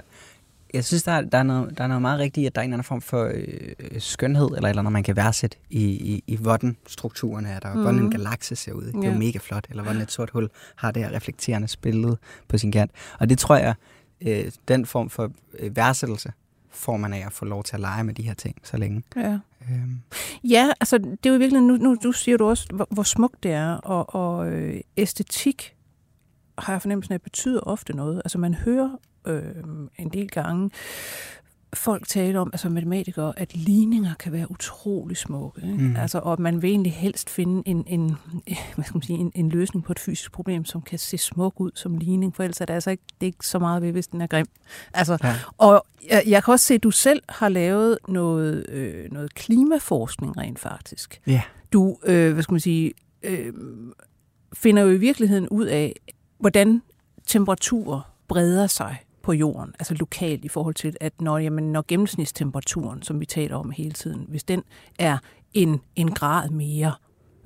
jeg synes, der er, der er, noget, der er noget meget rigtigt, at der er en anden form for øh, skønhed, eller eller andet, man kan værdsætte i, i, i hvordan strukturen er der, mm. hvordan en galakse ser ud. Ikke? Det er jo mega flot, eller hvordan et sort hul har det her reflekterende billede på sin kant. Og det tror jeg, øh, den form for øh, værdsættelse, får man af at få lov til at lege med de her ting så længe. Ja. Øhm. Ja, altså det er jo virkelig, nu, nu, nu siger du også, hvor, hvor smukt det er, og, og øh, æstetik har jeg fornemmelsen af, betyder ofte noget. Altså man hører øh, en del gange folk tale om, altså matematikere, at ligninger kan være utrolig smukke. Ikke? Mm. Altså, og man vil egentlig helst finde en, en, hvad skal man sige, en, en løsning på et fysisk problem, som kan se smuk ud som ligning, for ellers er det altså ikke, det er ikke så meget ved, hvis den er grim. Altså, ja. Og jeg, jeg kan også se, at du selv har lavet noget, øh, noget klimaforskning rent faktisk. Ja. Du, øh, hvad skal man sige, øh, finder jo i virkeligheden ud af, hvordan temperaturer breder sig på jorden, altså lokalt i forhold til, at når, jamen, når gennemsnitstemperaturen, som vi taler om hele tiden, hvis den er en, en grad mere,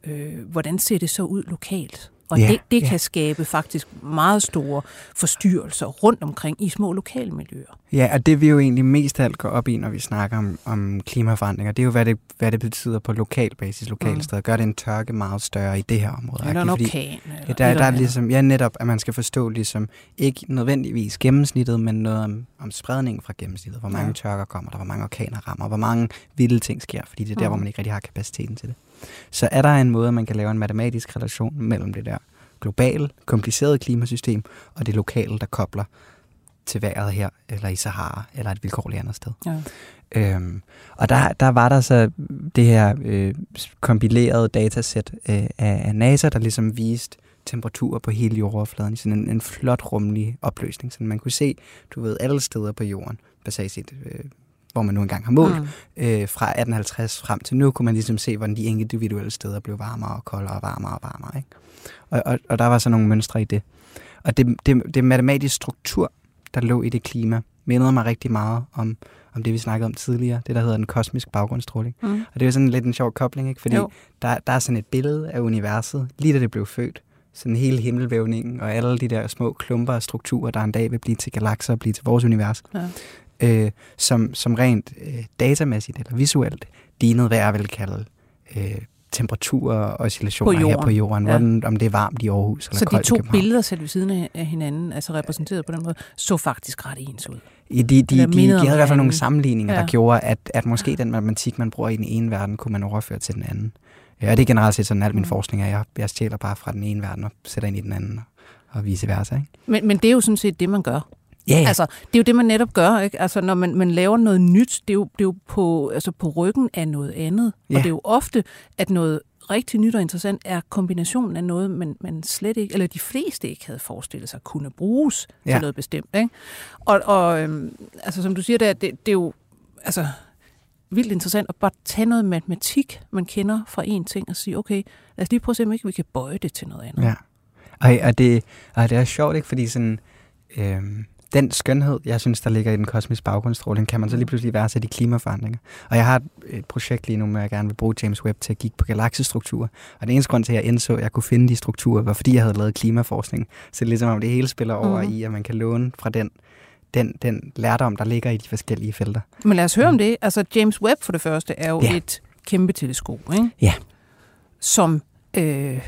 øh, hvordan ser det så ud lokalt? Og ja, det, det ja. kan skabe faktisk meget store forstyrrelser rundt omkring i små lokale miljøer. Ja, og det vi jo egentlig mest af alt går op i, når vi snakker om, om klimaforandringer, det er jo, hvad det, hvad det betyder på lokal basis, lokal mm. sted. Gør det en tørke meget større i det her område? Eller en orkan. Ja, der, der er ligesom, ja, netop, at man skal forstå ligesom, ikke nødvendigvis gennemsnittet, men noget om, om spredningen fra gennemsnittet. Hvor mange ja. tørker kommer der, hvor mange orkaner rammer, hvor mange vilde ting sker, fordi det er der, mm. hvor man ikke rigtig har kapaciteten til det. Så er der en måde, man kan lave en matematisk relation mellem det der globale, komplicerede klimasystem og det lokale, der kobler til vejret her, eller i Sahara, eller et vilkårligt andet sted. Ja. Øhm, og der, der var der så det her øh, kompilerede datasæt øh, af, af NASA, der ligesom viste temperaturer på hele jordoverfladen i sådan en, en flot rummelig opløsning, så man kunne se, du ved, alle steder på jorden, basalt set, øh, hvor man nu engang har målt, mm. øh, fra 1850 frem til nu, kunne man ligesom se, hvordan de individuelle steder blev varmere og koldere og varmere og varmere. Ikke? Og, og, og der var så nogle mønstre i det. Og det, det, det matematisk struktur, der lå i det klima, mindede mig rigtig meget om, om det, vi snakkede om tidligere, det der hedder den kosmisk baggrundsstråling. Mm. Og det er jo sådan lidt en sjov kobling, ikke? fordi der, der er sådan et billede af universet, lige da det blev født, sådan hele himmelvævningen og alle de der små klumper og strukturer, der en dag vil blive til galakser og blive til vores univers, ja. Øh, som, som rent øh, datamæssigt eller visuelt lignede, hvad jeg vil kalde øh, temperaturer og oscillationer på her på jorden, ja. hvordan, om det er varmt i Aarhus eller Så koldt de to billeder selv ved siden af hinanden, altså repræsenteret på den måde, så faktisk ret ens ud? I de, de, de, de, de havde i hvert fald nogle sammenligninger, ja. der gjorde, at, at måske den matematik, man bruger i den ene verden, kunne man overføre til den anden. Ja, det er generelt set sådan, al min mm. forskning er, jeg, jeg stjæler bare fra den ene verden og sætter ind i den anden, og vice versa. Ikke? Men, men det er jo sådan set det, man gør. Ja. Altså, det er jo det, man netop gør. Ikke? Altså, når man, man laver noget nyt, det er jo, det er jo på, altså, på ryggen af noget andet. Yeah. Og det er jo ofte, at noget rigtig nyt og interessant er kombinationen af noget, man, man slet ikke, eller de fleste ikke havde forestillet sig kunne bruges ja. til noget bestemt. Ikke? Og, og øhm, altså, som du siger, det, det, det er jo altså, vildt interessant at bare tage noget matematik, man kender fra en ting, og sige, okay, lad os lige prøve at se, om ikke vi kan bøje det til noget andet. Ja. Og, og, det, og det er sjovt, ikke? Fordi sådan, øhm, den skønhed, jeg synes, der ligger i den kosmiske baggrundsstråling, kan man så lige pludselig værdsætte i klimaforandringer. Og jeg har et projekt lige nu, at jeg gerne vil bruge James Webb til at kigge på galaksestrukturer. Og det eneste grund til, at jeg indså, at jeg kunne finde de strukturer, var fordi jeg havde lavet klimaforskning. Så det er ligesom, om det hele spiller over mm. i, at man kan låne fra den den, den lærdom, der ligger i de forskellige felter. Men lad os høre om det. Altså James Webb for det første er jo ja. et kæmpe teleskop, ikke? Ja. Som øh,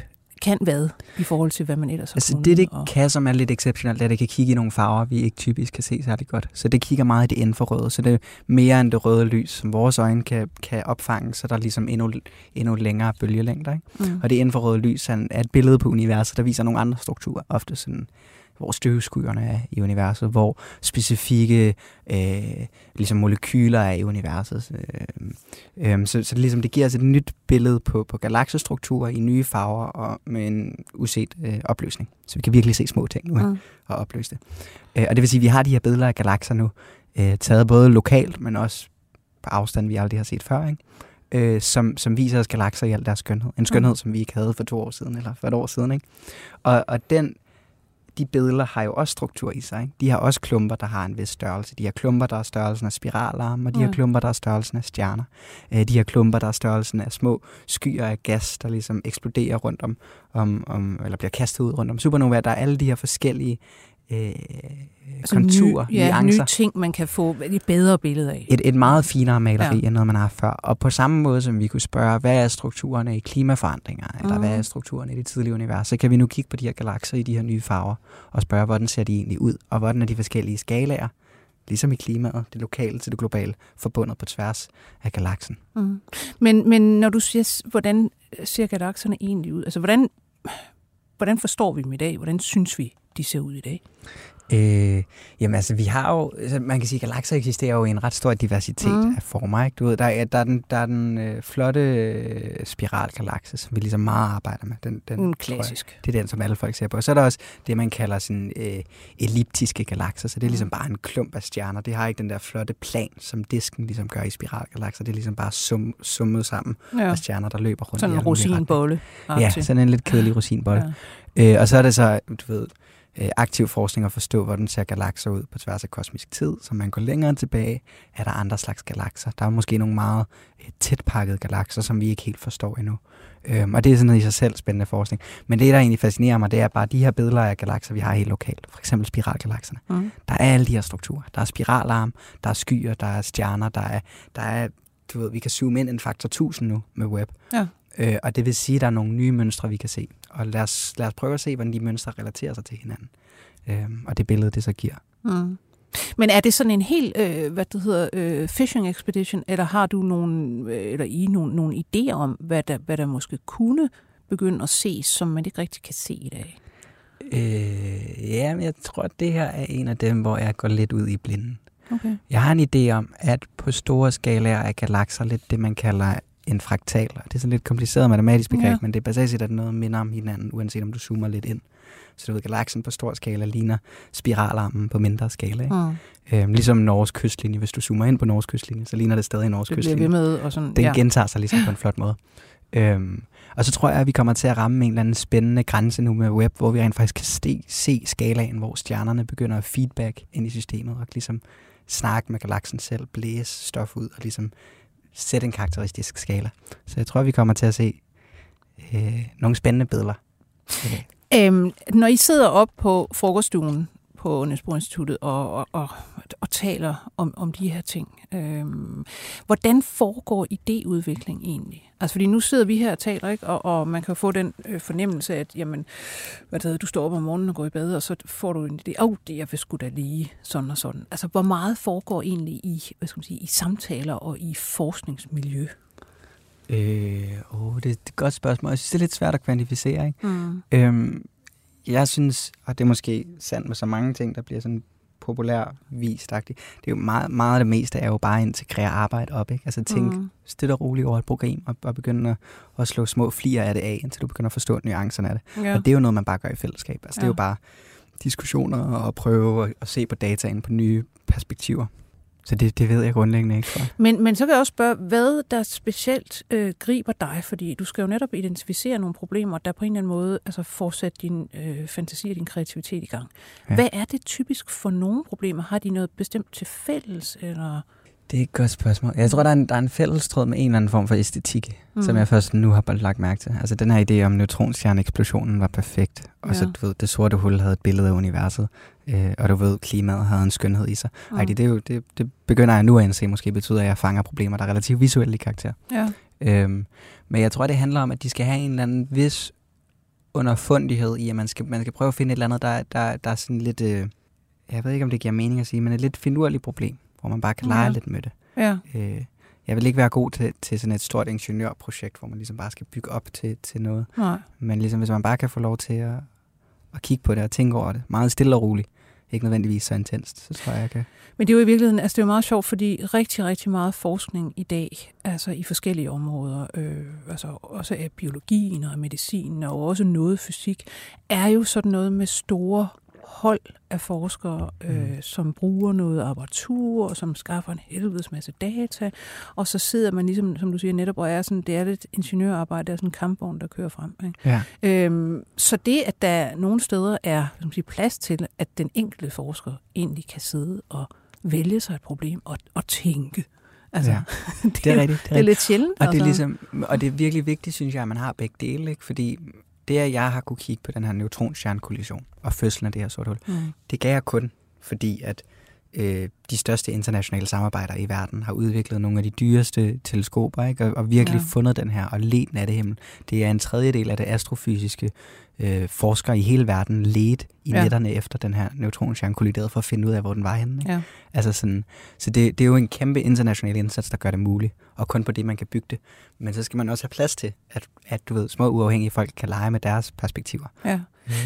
kan hvad i forhold til, hvad man ellers har altså, kunnet? Det, det og... kan, som er lidt exceptionelt, er, at det kan kigge i nogle farver, vi ikke typisk kan se særlig godt. Så det kigger meget i det infrarøde, så det er mere end det røde lys, som vores øjne kan, kan opfange, så der er ligesom endnu, endnu længere bølgelængder. Ikke? Mm. Og det infrarøde lys er et billede på universet, der viser nogle andre strukturer, ofte sådan hvor støvskyerne er i universet, hvor specifikke øh, ligesom molekyler er i universet. Øh, øh, så, så ligesom det giver os et nyt billede på, på galaksestrukturer i nye farver og med en uset øh, opløsning. Så vi kan virkelig se små ting nu mm. og opløse det. Øh, og det vil sige, at vi har de her billeder af galakser nu, øh, taget både lokalt, men også på afstand, vi aldrig har set før, ikke? øh, som, som viser os galakser i al deres skønhed. En skønhed, mm. som vi ikke havde for to år siden, eller for et år siden. Ikke? Og, og den de billeder har jo også struktur i sig. Ikke? De har også klumper, der har en vis størrelse. De har klumper, der er størrelsen af spiralarme, og de Ja. har klumper, der er størrelsen af stjerner. Øh, de har klumper, der er størrelsen af små skyer af gas, der ligesom eksploderer rundt om, om, om eller bliver kastet ud rundt om supernova. Der er alle de her forskellige øh, konturer, nye, ja, nuancer. nye ting, man kan få et bedre billede af. Et, et meget finere maleri Ja. end noget, man har haft før. Og på samme måde, som vi kunne spørge, hvad er strukturerne i klimaforandringer, mm. eller hvad er strukturerne i det tidlige univers, så kan vi nu kigge på de her galakser i de her nye farver, og spørge, hvordan ser de egentlig ud, og hvordan er de forskellige skalaer, ligesom i klimaet, det lokale til det globale, forbundet på tværs af galaksen. Mm. Men, men når du siger, hvordan ser galakserne egentlig ud? Altså, hvordan, hvordan forstår vi dem i dag? Hvordan synes vi, de ser ud i dag? Øh, jamen altså, vi har jo, altså, man kan sige, at galakser eksisterer jo i en ret stor diversitet Mm. mm. af former, ikke? Du ved, der, er, der er den, der er den øh, flotte øh, spiralgalakse, som vi ligesom meget arbejder med. Den, den, En tror jeg- klassisk. Det er den, som alle folk ser på. Og så er der også det, man kalder sådan øh, elliptiske galakser, så det er ligesom bare en klump af stjerner. Det har ikke den der flotte plan, som disken ligesom gør i spiralgalakser. Det er ligesom bare sum, summet sammen Ja. af stjerner, der løber rundt Sådan en rosinbolle. Ja, sådan en lidt kedelig rosinbolle. Ja. Øh, og så er det så, du ved, aktiv forskning at forstå, hvordan ser galakser ud på tværs af kosmisk tid. Så man går længere tilbage, er der andre slags galakser. Der er måske nogle meget øh, tætpakkede galakser, som vi ikke helt forstår endnu. Øhm, og det er sådan noget i sig selv spændende forskning. Men det, der egentlig fascinerer mig, det er bare de her billeder af galakser, vi har helt lokalt. For eksempel spiralgalakserne. Mm. Der er alle de her strukturer. Der er spiralarm, der er skyer, der er stjerner, der er, der er du ved, vi kan zoome ind en faktor 1000 nu med web. Ja. Øh, og det vil sige, at der er nogle nye mønstre, vi kan se. Og lad os, lad os prøve at se, hvordan de mønstre relaterer sig til hinanden. Øh, og det billede, det så giver. Mm. Men er det sådan en helt, øh, hvad det hedder, øh, fishing expedition, eller har du nogle, øh, eller I nogle, nogle idéer om, hvad der, hvad der måske kunne begynde at ses, som man ikke rigtig kan se i dag? Øh, ja, men jeg tror, at det her er en af dem, hvor jeg går lidt ud i blinden. Okay. Jeg har en idé om, at på store skalaer er galakser lidt det, man kalder en fraktal. Og Det er sådan lidt kompliceret matematisk begreb, Ja. men det er basalt set, at noget minder om hinanden, uanset om du zoomer lidt ind. Så du ved, galaksen på stor skala ligner spiralarmen på mindre skala. Ikke? Mm. Øhm, ligesom Norges kystlinje. Hvis du zoomer ind på Norges kystlinje, så ligner det stadig Norges Det bliver ved kystlinje. med, og sådan, Den ja. gentager sig ligesom på en flot måde. Øhm, og så tror jeg, at vi kommer til at ramme en eller anden spændende grænse nu med web, hvor vi rent faktisk kan se, se skalaen, hvor stjernerne begynder at feedback ind i systemet og ligesom snakke med galaksen selv, blæse stof ud og ligesom sætte en karakteristisk skala. Så jeg tror, vi kommer til at se øh, nogle spændende billeder. Øh, Øhm, når I sidder op på frokoststuen på Instituttet og, og, og, og taler om, om de her ting, øhm, hvordan foregår idéudvikling egentlig? Altså fordi nu sidder vi her og taler, ikke? Og, og man kan få den øh, fornemmelse, at jamen, hvad det du står op om morgenen og går i bad, og så får du en idé, åh, oh, det er vist sgu da lige sådan og sådan. Altså hvor meget foregår egentlig i, hvad skal man sige, i samtaler og i forskningsmiljø? øh, åh, det, det er et godt spørgsmål. Jeg synes, det er lidt svært at kvantificere. Ikke? Mm. Øhm, jeg synes, og det er måske sandt med så mange ting, der bliver sådan populær vist Det er jo meget, meget af det meste er jo bare at integrere arbejde op. Ikke? Altså tænk mm. Stille og roligt over et program og, og begynde at, at slå små flier af det af, indtil du begynder at forstå nuancerne af det. Ja. Og det er jo noget, man bare gør i fællesskab. Altså ja. det er jo bare diskussioner og prøve at, at se på dataen på nye perspektiver. Så det, det ved jeg grundlæggende ikke. For. Men, men så kan jeg også spørge, hvad der specielt øh, griber dig, fordi du skal jo netop identificere nogle problemer, der på en eller anden måde altså fortsætte din øh, fantasi og din kreativitet i gang. Ja. Hvad er det typisk for nogle problemer? Har de noget bestemt til fælles? Eller? Det er et godt spørgsmål. Jeg tror, der er en, der er en fællestråd med en eller anden form for æstetik, Mm. som jeg først nu har lagt mærke til. Altså den her idé om neutronstjerneeksplosionen var perfekt. Og så Ja. du ved, det sorte hul havde et billede af universet. Øh, og du ved, klimaet havde en skønhed i sig. Mm. Ej, det, er jo, det, det begynder jeg nu at indse måske betyder, at jeg fanger problemer, der er relativt visuelle i karakter. Ja. Øhm, men jeg tror, det handler om, at de skal have en eller anden vis underfundighed i, at man skal, man skal prøve at finde et eller andet, der, der, der er sådan lidt... Øh, jeg ved ikke, om det giver mening at sige, men et lidt finurligt problem, hvor man bare kan lege Ja. lidt med det. ja. Øh, jeg vil ikke være god til, til sådan et stort ingeniørprojekt, hvor man ligesom bare skal bygge op til, til noget. Nej. Men ligesom hvis man bare kan få lov til at, at kigge på det og tænke over det, meget stille og roligt, ikke nødvendigvis så intenst, så tror jeg, jeg kan. Men det er jo i virkeligheden, altså det er jo meget sjovt, fordi rigtig, rigtig meget forskning i dag, altså i forskellige områder, øh, altså også af biologien og medicinen og også noget fysik, er jo sådan noget med store hold af forskere, øh, Mm. som bruger noget apparatur, og som skaffer en helvedes masse data, og så sidder man ligesom, som du siger netop, og er sådan, det er lidt ingeniørarbejde, det er sådan en kampvogn, der kører frem. Ikke? Ja. Øhm, så det, at der nogle steder er hvad skal man sige, plads til, at den enkelte forsker egentlig kan sidde og vælge sig et problem og, og tænke. Altså, Ja. det, Det er rigtigt. Det er, det er rigtigt. lidt sjældent. Og det, er altså. ligesom, og det er virkelig vigtigt, synes jeg, at man har begge dele. Ikke? Fordi det, at jeg har kunne kigge på den her neutronstjernekollision og fødslen af det her sorte hul, Mm. det gav jeg kun, fordi at øh, de største internationale samarbejder i verden har udviklet nogle af de dyreste teleskoper, ikke? Og, og virkelig Ja. fundet den her og ledt nattehimmel. Det er en tredjedel af det astrofysiske øh, forskere i hele verden ledt i ja. netterne efter den her neutronstjerne kolliderede for at finde ud af, hvor den var henne. Ikke? Ja. Altså sådan, så det, det er jo en kæmpe international indsats, der gør det muligt, og kun på det, man kan bygge det. Men så skal man også have plads til, at, at du ved, små uafhængige folk kan lege med deres perspektiver. Ja.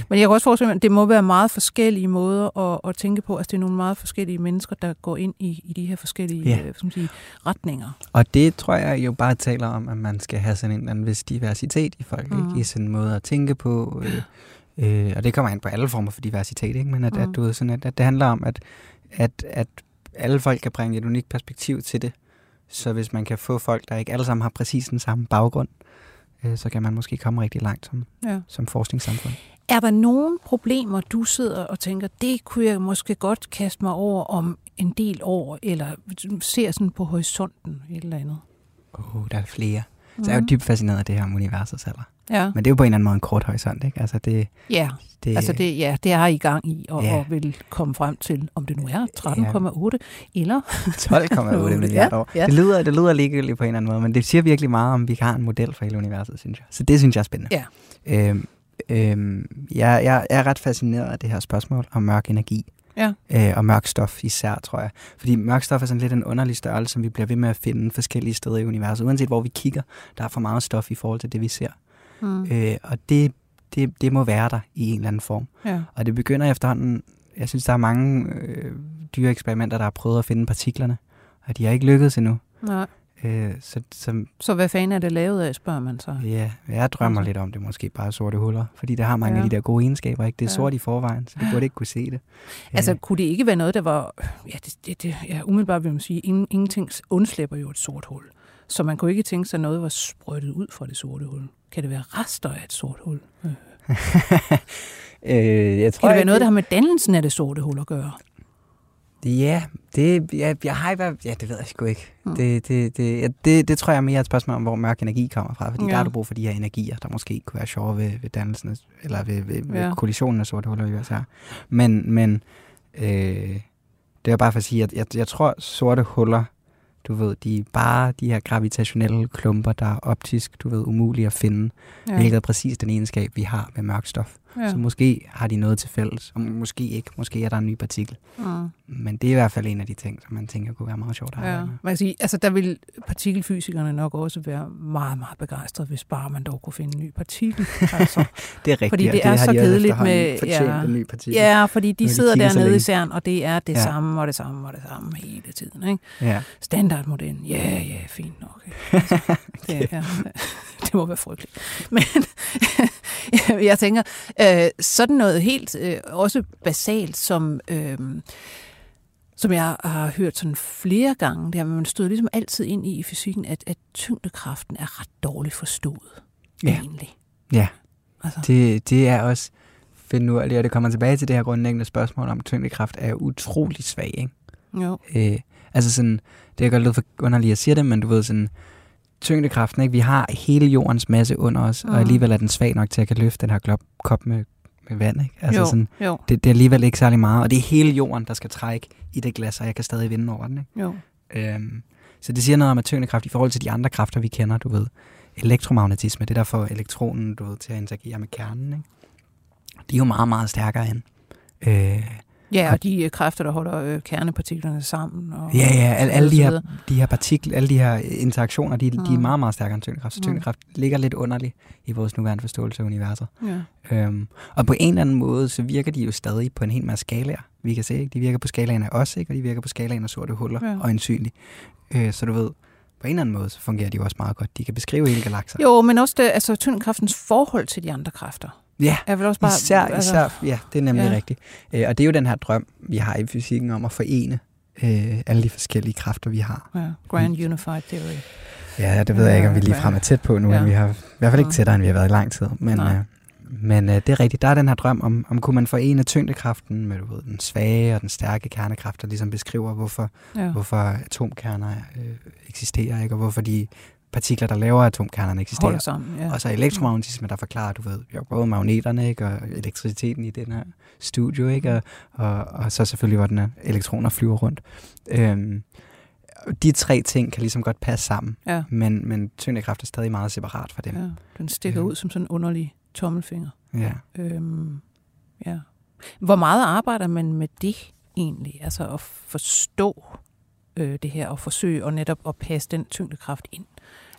Men jeg kan også forestille mig, at det må være meget forskellige måder at, at tænke på. Altså det er nogle meget forskellige mennesker, der går ind i, i de her forskellige Ja. øh, sige, retninger. Og det tror jeg jo bare taler om, at man skal have sådan en eller anden vis diversitet i folk, Mm. mm. ikke? i sådan en måde at tænke på. Øh, øh, og det kommer an på alle former for diversitet, ikke? men at, Mm. mm. at, du ved, sådan, at, at det handler om, at, at, at alle folk kan bringe et unikt perspektiv til det. Så hvis man kan få folk, der ikke alle sammen har præcis den samme baggrund, øh, så kan man måske komme rigtig langt som, Ja. som forskningssamfund. Er der nogle problemer, du sidder og tænker, det kunne jeg måske godt kaste mig over om en del år, eller ser sådan på horisonten et eller andet? Åh, oh, der er flere. Så jeg er jo dybt fascineret af det her om universets alder. Ja, Men det er jo på en eller anden måde en kort horisont, ikke? Altså det, ja. det, altså det, ja, det er I gang i, og, Ja. og vil komme frem til, om det nu er 13,8 eller 12,8 milliarder år. Ja. Det lyder, det lyder ligegyldigt på en eller anden måde, men det siger virkelig meget om, vi har en model for hele universet, synes jeg. Så det synes jeg er spændende. Ja. Øhm, øhm, jeg, jeg er ret fascineret af det her spørgsmål om mørk energi. Ja. Øh, og mørk stof især, tror jeg. Fordi mørk stof er sådan lidt en underlig størrelse, som vi bliver ved med at finde forskellige steder i universet. Uanset hvor vi kigger, der er for meget stof i forhold til det, vi ser. mm. Øh, og det, det, det må være der i en eller anden form. ja. Og det begynder efterhånden, jeg synes, der er mange øh, dyre eksperimenter, der har prøvet at finde partiklerne, og de har ikke lykkedes endnu. Nej. Øh, så, så Så hvad fanden er det lavet af, spørger man så. ja, jeg drømmer Altså. lidt om det måske bare sorte huller, fordi det har mange Ja. af de der gode egenskaber, ikke? Det er Ja. sort i forvejen, så det burde ikke kunne se det. Altså, Øh, kunne det ikke være noget, der var... Ja, det, det, det, ja umiddelbart vil man sige, ingen, ingenting undslipper jo et sort hul. Så man kunne ikke tænke sig, at noget var sprøjtet ud fra det sorte hul. Kan det være rester af et sort hul? Øh. øh, jeg tror Kan det være noget, der har med dannelsen af det sorte hul at gøre? Ja, det, ja, jeg har i hvert ja, det ved jeg sgu ikke. Mm. Det, det, det, ja, det, det tror jeg er mere et spørgsmål om, hvor mørk energi kommer fra. Fordi Ja. der har du brug for de her energier, der måske kunne være sjove ved, ved dannelsen, eller ved, ved, ved Ja. kollisionen af sorte huller i USA. Men, men øh, det er bare for at sige, at jeg, jeg tror, sorte huller, du ved, de er bare de her gravitationelle klumper, der er optisk, du ved, umulige at finde. Ja. Hvilket er præcis den egenskab, vi har med mørk stof. Ja. Ja. Så måske har de noget til fælles, og måske ikke. Måske er der en ny partikel. Mm. Men det er i hvert fald en af de ting, som man tænker kunne være meget sjovt at Ja, man kan sige, altså der vil partikelfysikerne nok også være meget, meget begejstrede, hvis bare man dog kunne finde en ny partikel. Altså, Det er rigtigt, Fordi og det er så kedeligt med- ja. en ny partikel. ja, fordi de de sidder dernede i. CERN, og det er det Ja. samme og det samme og det samme hele tiden. Ikke? ja. Standardmodellen, ja, ja, fint nok. ikke? Altså, det, ja, det må være frygteligt. Men jeg tænker, øh, sådan noget helt øh, også basalt, som, øh, som jeg har hørt sådan flere gange, det er, at man støder ligesom altid ind i i fysikken, at, at tyngdekraften er ret dårligt forstået. Ja. Egentlig. Ja, Altså, det, det er også finurligt, og det kommer tilbage til det her grundlæggende spørgsmål om tyngdekraft er utrolig svag, ikke? jo. Øh, altså sådan, det er godt lidt for underligt at sige det, men du ved sådan, tyngdekraften, ikke? Vi har hele jordens masse under os, mm. Og alligevel er den svag nok til at kan løfte den her klop, kop med, med vand, ikke? Altså jo, sådan, jo, det, det er alligevel ikke særlig meget, og det er hele jorden, der skal trække i det glas, og jeg kan stadig vinde over den, ikke? jo. Øhm, så det siger noget om, at tyngdekraft i forhold til de andre kræfter, vi kender, du ved, elektromagnetisme, det der får elektronen, du ved, til at interagere med kernen, ikke? De er jo meget, meget stærkere end. Øh, Ja, og de øh, kræfter, der holder øh, kernepartiklerne sammen. Og, ja, ja, alle, alle de, her, de her partikler, alle de her interaktioner, de, mm. de er Mm. meget, meget stærkere end tyngdekraft. Så Mm. tyngdekraft ligger lidt underligt i vores nuværende forståelse af universet. Ja. Øhm, og på en eller anden måde, så virker de jo stadig på en hel masse skalaer. Vi kan se, ikke? De virker på skalaen af os, ikke? Og de virker på skalaen af sorte huller, ja. og ensynligt. Øh, så du ved, på en eller anden måde, så fungerer de jo også meget godt. De kan beskrive hele galakser. Jo, men også det, altså, tyngdekraftens forhold til de andre kræfter. Ja, er vel også bare, især, altså, især, ja, det er nemlig Ja. rigtigt. Øh, og det er jo den her drøm, vi har i fysikken om at forene øh, alle de forskellige kræfter, vi har. Ja, Grand Unified Theory. Ja, det ved jeg ikke, om vi lige frem er tæt på nu, Ja. men vi har i hvert fald ikke tættere, end vi har været i lang tid. Men, Nej. øh, men øh, det er rigtigt, der er den her drøm om, om kunne man forene tyngdekraften med du ved, den svage og den stærke kernekraft, der ligesom beskriver, hvorfor, Ja. hvorfor atomkerner øh, eksisterer, ikke? og hvorfor de partikler, der laver atomkernerne, eksisterer. Holder sammen, ja. Og så elektromagnetisme, der forklarer, du ved, jo, både magneterne ikke, og elektriciteten i den her studio, ikke? Og, og, og så selvfølgelig, hvor den her elektroner flyver rundt. Øhm, de tre ting kan ligesom godt passe sammen, Ja. men, men tyngdekraft er stadig meget separat fra dem. ja. Den stikker Ja. ud som sådan en underlig tommelfinger. Ja. Øhm, ja. Hvor meget arbejder man med det egentlig? Altså at forstå øh, det her og forsøge at netop at passe den tyngdekraft ind.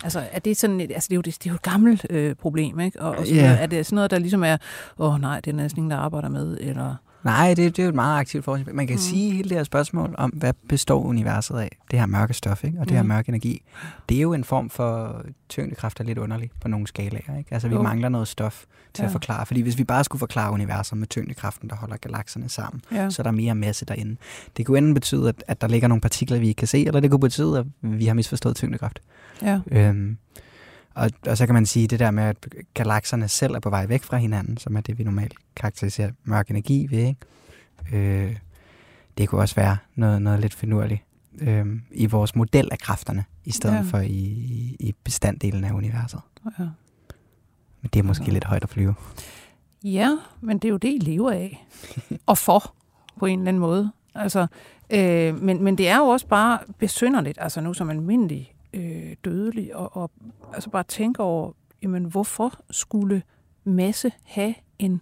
Altså er det sådan et, altså det er jo, det, det er jo et gammelt øh, problem, ikke? Og, og så, Ja. er det sådan noget, der ligesom er, åh nej, det er næsten ingen, der arbejder med, eller... Nej, det, det er jo et meget aktivt forskning. Man kan Mm. sige hele det her spørgsmål om, hvad består universet af? Det her mørke stof, ikke? og det her Mm. mørke energi. Det er jo en form for tyngdekraft, der er lidt underlig på nogle skalaer. Ikke? Altså, vi Jo. mangler noget stof til Ja. at forklare. Fordi hvis vi bare skulle forklare universet med tyngdekraften, der holder galakserne sammen, Ja. så er der mere masse derinde. Det kunne enten betyde, at, at der ligger nogle partikler, vi ikke kan se, eller det kunne betyde, at vi har misforstået tyngdekraft. Ja. Øhm, og, og så kan man sige det der med, at galakserne selv er på vej væk fra hinanden, som er det, vi normalt karakteriserer mørk energi ved. Ikke? Øh, det kunne også være noget, noget lidt finurligt øh, i vores model af kræfterne, i stedet Ja. for i, i, i bestanddelen af universet. ja. Men det er måske Ja. lidt højt at flyve. Ja, men det er jo det, I lever af. og for, på en eller anden måde. Altså, øh, men, men det er jo også bare besynderligt, altså nu som almindelig øh, dødelig, og, og altså bare tænke over, jamen hvorfor skulle masse have en,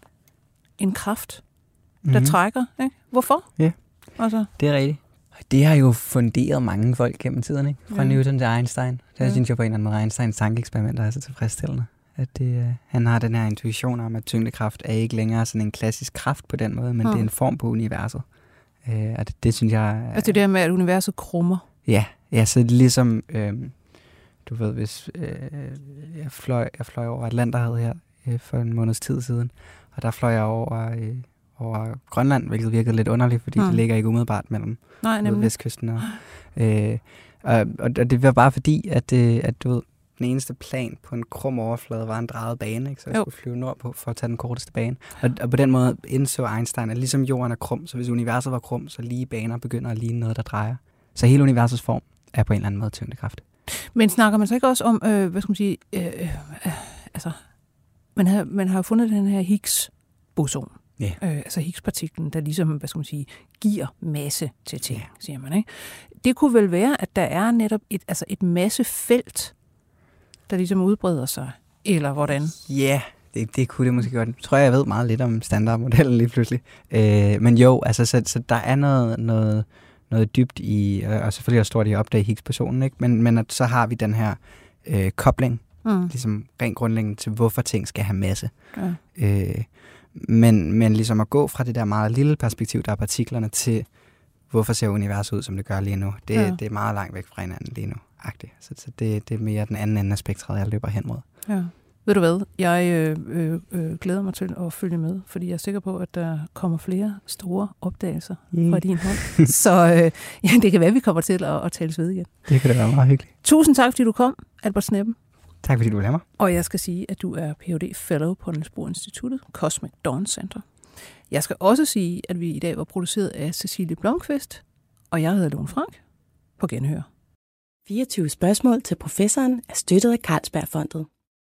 en kraft, der Mhm. trækker? Ikke? Hvorfor? Ja. Altså, Det er rigtigt. Det har jo funderet mange folk gennem tiden, ikke? Fra Ja. ja. Newton til Einstein. Det Ja. ja. synes jeg på en eller anden måde, Einsteins tankeeksperimenter er så tilfredsstillende. At det, øh, han har den her intuition om, at tyngdekraft er ikke længere sådan en klassisk kraft på den måde, men Mm. det er en form på universet. Øh, og det, det synes jeg... er- altså det der med, at universet krummer. Ja, ja så ligesom, øh, du ved, hvis øh, jeg, fløj, jeg fløj over Atlanterhavet her øh, for en måneds tid siden, og der fløj jeg over, øh, over Grønland, hvilket virkede lidt underligt, fordi mm. det ligger ikke umiddelbart mellem Nej, ved, vestkysten. Og, øh, og, og, det var bare fordi, at, øh, at du ved, den eneste plan på en krum overflade var en drejet bane, ikke? så jeg jo. skulle flyve nordpå for at tage den korteste bane. Og, og på den måde indså Einstein, at ligesom jorden er krum, så hvis universet var krum, så lige baner begynder at ligne noget, der drejer. Så hele universets form er på en eller anden måde tyngdekraft. Men snakker man så ikke også om, øh, hvad skal man sige, øh, øh, altså, man har, man har jo fundet den her Higgs-boson. Ja. Øh, altså Higgs-partiklen, der ligesom, hvad skal man sige, giver masse til ting, Ja. siger man, ikke? Det kunne vel være, at der er netop et, altså et massefelt, der ligesom udbreder sig, eller hvordan? Ja, yeah, det, det kunne det måske godt. Jeg tror, jeg ved meget lidt om standardmodellen lige pludselig. Øh, men jo, altså, så, så der er noget, noget, noget dybt i, og selvfølgelig også stort i at opdage Higgs-personen, ikke? Men, men at så har vi den her øh, kobling, Mm. ligesom rent grundlæggende til, hvorfor ting skal have masse. Ja. Øh, men, men ligesom at gå fra det der meget lille perspektiv, der er partiklerne, til hvorfor ser universet ud, som det gør lige nu. Det, ja. det er meget langt væk fra hinanden lige nu. -agtigt. Så, så det, det er mere den anden ende af spektret, jeg løber hen mod. Ja. Ved du hvad? Jeg øh, øh, øh, glæder mig til at følge med, fordi jeg er sikker på, at der kommer flere store opdagelser fra din hånd. Så øh, ja, det kan være, at vi kommer til at, at tales ved igen. Det kan da være meget hyggeligt. Tusind tak, fordi du kom, Albert Sneppen. Tak fordi du vil have mig. Og jeg skal sige, at du er Ph.D. Fellow på Niels Bohr Instituttet, Cosmic Dawn Center. Jeg skal også sige, at vi i dag var produceret af Cecilie Blomqvist, og jeg hedder Lone Frank. På genhør. 24 spørgsmål til professoren er støttet af Carlsbergfondet.